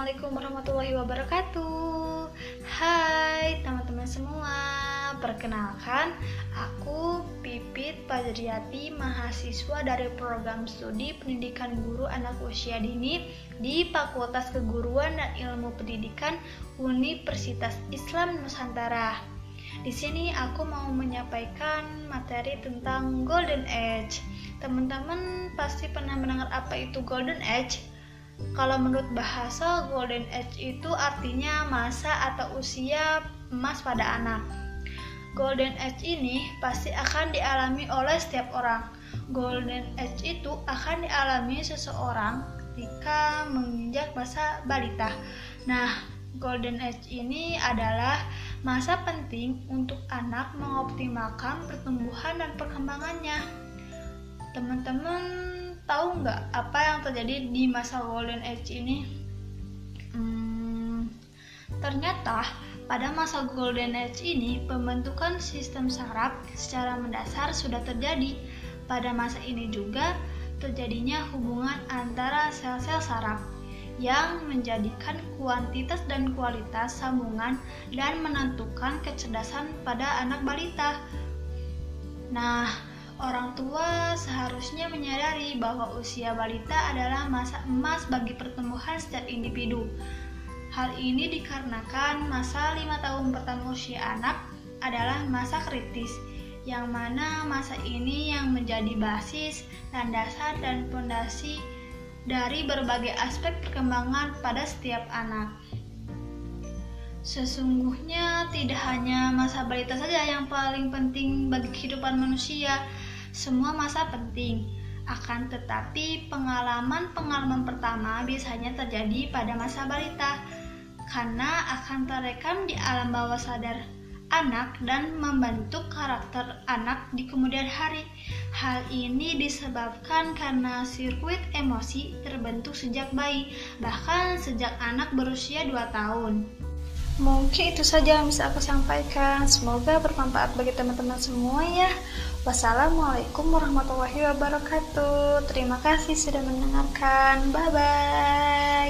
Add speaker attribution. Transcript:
Speaker 1: Assalamualaikum warahmatullahi wabarakatuh Hai teman-teman semua Perkenalkan, aku Pipit Pajriati Mahasiswa dari program studi pendidikan guru anak usia dini Di Fakultas Keguruan dan Ilmu Pendidikan Universitas Islam Nusantara di sini aku mau menyampaikan materi tentang Golden Age. Teman-teman pasti pernah mendengar apa itu Golden Age? Kalau menurut bahasa Golden Age itu artinya masa atau usia emas pada anak. Golden Age ini pasti akan dialami oleh setiap orang. Golden Age itu akan dialami seseorang ketika menginjak masa balita. Nah, Golden Age ini adalah masa penting untuk anak mengoptimalkan pertumbuhan dan perkembangannya. Teman-teman tahu nggak apa yang terjadi di masa golden age ini? Hmm, ternyata pada masa golden age ini pembentukan sistem saraf secara mendasar sudah terjadi. Pada masa ini juga terjadinya hubungan antara sel-sel saraf yang menjadikan kuantitas dan kualitas sambungan dan menentukan kecerdasan pada anak balita. Nah, Orang tua seharusnya menyadari bahwa usia balita adalah masa emas bagi pertumbuhan setiap individu. Hal ini dikarenakan masa lima tahun pertama usia anak adalah masa kritis, yang mana masa ini yang menjadi basis, landasan, dan fondasi dari berbagai aspek perkembangan pada setiap anak. Sesungguhnya tidak hanya masa balita saja yang paling penting bagi kehidupan manusia, semua masa penting, akan tetapi pengalaman-pengalaman pertama biasanya terjadi pada masa balita karena akan terekam di alam bawah sadar anak dan membentuk karakter anak di kemudian hari. Hal ini disebabkan karena sirkuit emosi terbentuk sejak bayi, bahkan sejak anak berusia 2 tahun. Mungkin itu saja yang bisa aku sampaikan. Semoga bermanfaat bagi teman-teman semua ya. Wassalamualaikum warahmatullahi wabarakatuh. Terima kasih sudah mendengarkan. Bye bye.